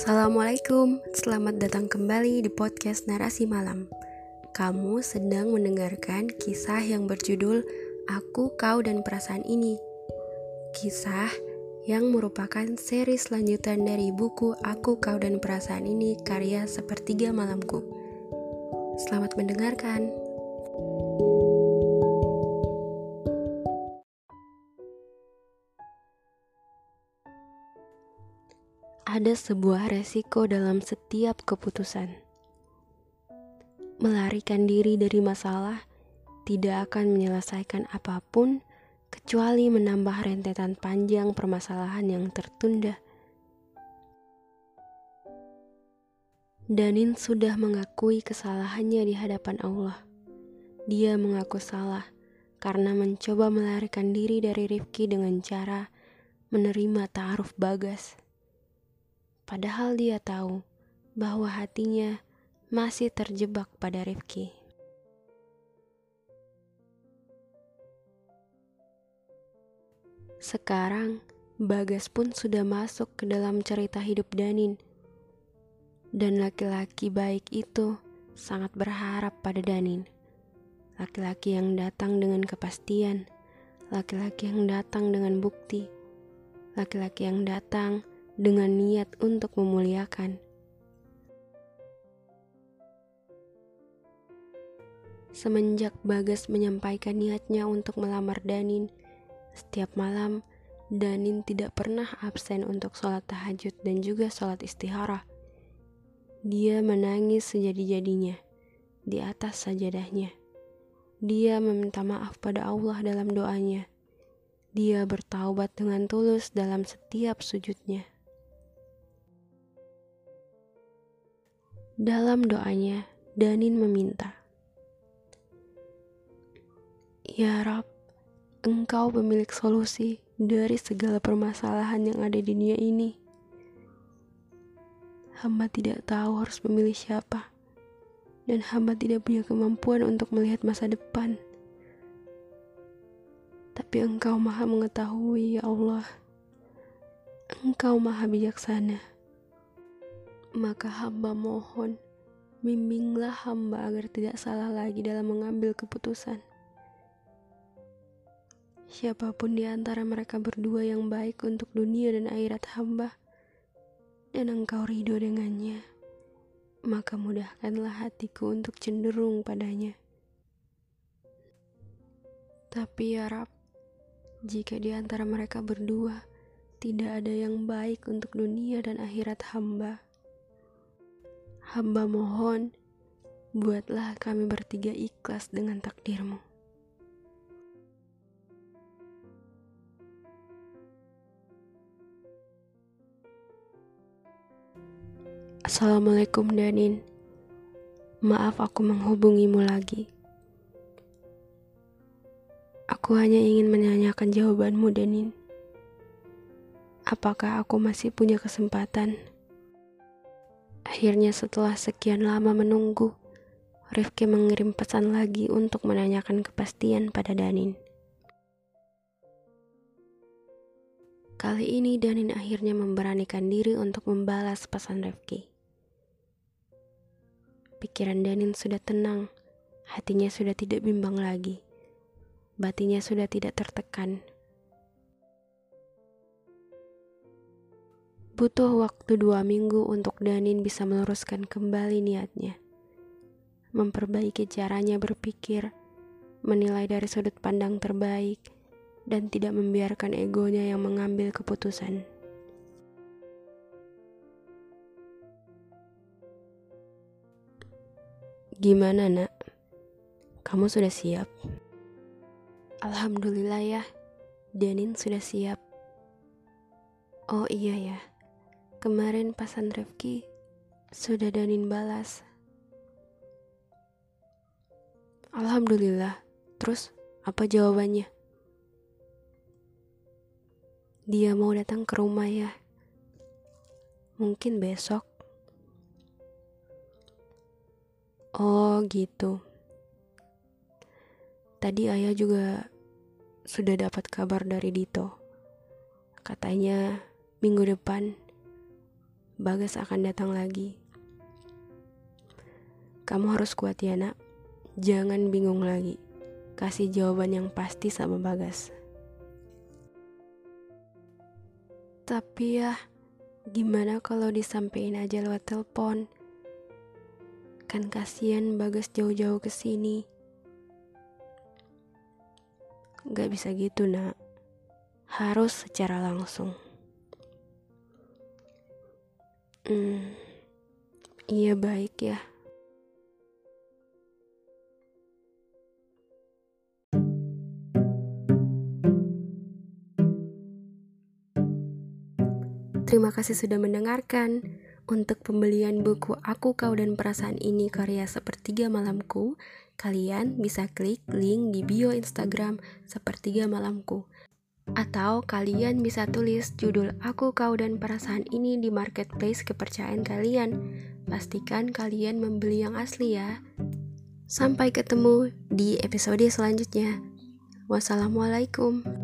Assalamualaikum, selamat datang kembali di podcast Narasi Malam. Kamu sedang mendengarkan kisah yang berjudul Aku, Kau, dan Perasaan Ini. Kisah yang merupakan seri selanjutan dari buku Aku, Kau, dan Perasaan Ini karya Sepertiga Malamku. Selamat mendengarkan. Ada sebuah resiko dalam setiap keputusan. Melarikan diri dari masalah tidak akan menyelesaikan apa pun kecuali menambah rentetan panjang permasalahan yang tertunda. Danin sudah mengakui kesalahannya di hadapan Allah. Dia mengaku salah karena mencoba melarikan diri dari Rifki dengan cara menerima ta'aruf bagas padahal dia tahu bahwa hatinya masih terjebak pada Rifki. Sekarang, Bagas pun sudah masuk ke dalam cerita hidup Danin. Dan laki-laki baik itu sangat berharap pada Danin. Laki-laki yang datang dengan kepastian, laki-laki yang datang dengan bukti, laki-laki yang datang dengan niat untuk memuliakan. Semenjak Bagas menyampaikan niatnya untuk melamar Danin, setiap malam Danin tidak pernah absen untuk sholat tahajud dan juga sholat istihara. Dia menangis sejadi-jadinya di atas sajadahnya. Dia meminta maaf pada Allah dalam doanya. Dia bertaubat dengan tulus dalam setiap sujudnya. Dalam doanya, Danin meminta, Ya Rab, Engkau pemilik solusi dari segala permasalahan yang ada di dunia ini. Hamba tidak tahu harus memilih siapa, dan hamba tidak punya kemampuan untuk melihat masa depan. Tapi Engkau Maha Mengetahui, ya Allah. Engkau Maha Bijaksana maka hamba mohon, bimbinglah hamba agar tidak salah lagi dalam mengambil keputusan. Siapa pun di antara mereka berdua yang baik untuk dunia dan akhirat hamba, dan engkau ridho dengannya, maka mudahkanlah hatiku untuk cenderung padanya. Tapi ya Rab, jika di antara mereka berdua tidak ada yang baik untuk dunia dan akhirat hamba, Hamba mohon, buatlah kami bertiga ikhlas dengan takdirmu. Assalamualaikum Danin. Maaf aku menghubungimu lagi. Aku hanya ingin menanyakan jawabanmu Danin. Apakah aku masih punya kesempatan Akhirnya setelah sekian lama menunggu, Rifki mengirim pesan lagi untuk menanyakan kepastian pada Danin. Kali ini Danin akhirnya memberanikan diri untuk membalas pesan Rifki. Pikiran Danin sudah tenang, hatinya sudah tidak bimbang lagi, batinya sudah tidak tertekan. Butuh waktu dua minggu untuk Danin bisa meluruskan kembali niatnya. Memperbaiki caranya berpikir, menilai dari sudut pandang terbaik, dan tidak membiarkan egonya yang mengambil keputusan. Gimana nak? Kamu sudah siap? Alhamdulillah ya, Danin sudah siap. Oh iya ya, Kemarin pasan Rifki sudah Danin balas. Alhamdulillah. Terus apa jawabannya? Dia mau datang ke rumah ya. Mungkin besok. Oh, gitu. Tadi ayah juga sudah dapat kabar dari Dito. Katanya minggu depan Bagas akan datang lagi. Kamu harus kuat ya nak. Jangan bingung lagi. Kasih jawaban yang pasti sama Bagas. Tapi ya, gimana kalau disampaikan aja lewat telepon? Kan kasihan Bagas jauh-jauh ke sini. Gak bisa gitu nak. Harus secara langsung. Hmm, iya baik ya. Terima kasih sudah mendengarkan. Untuk pembelian buku Aku, Kau, dan Perasaan Ini karya Sepertiga Malamku, kalian bisa klik link di bio Instagram Sepertiga Malamku. Atau kalian bisa tulis judul Aku, Kau, dan Perasaan Ini di marketplace kepercayaan kalian. Pastikan kalian membeli yang asli ya. Sampai ketemu di episode selanjutnya. Wassalamualaikum.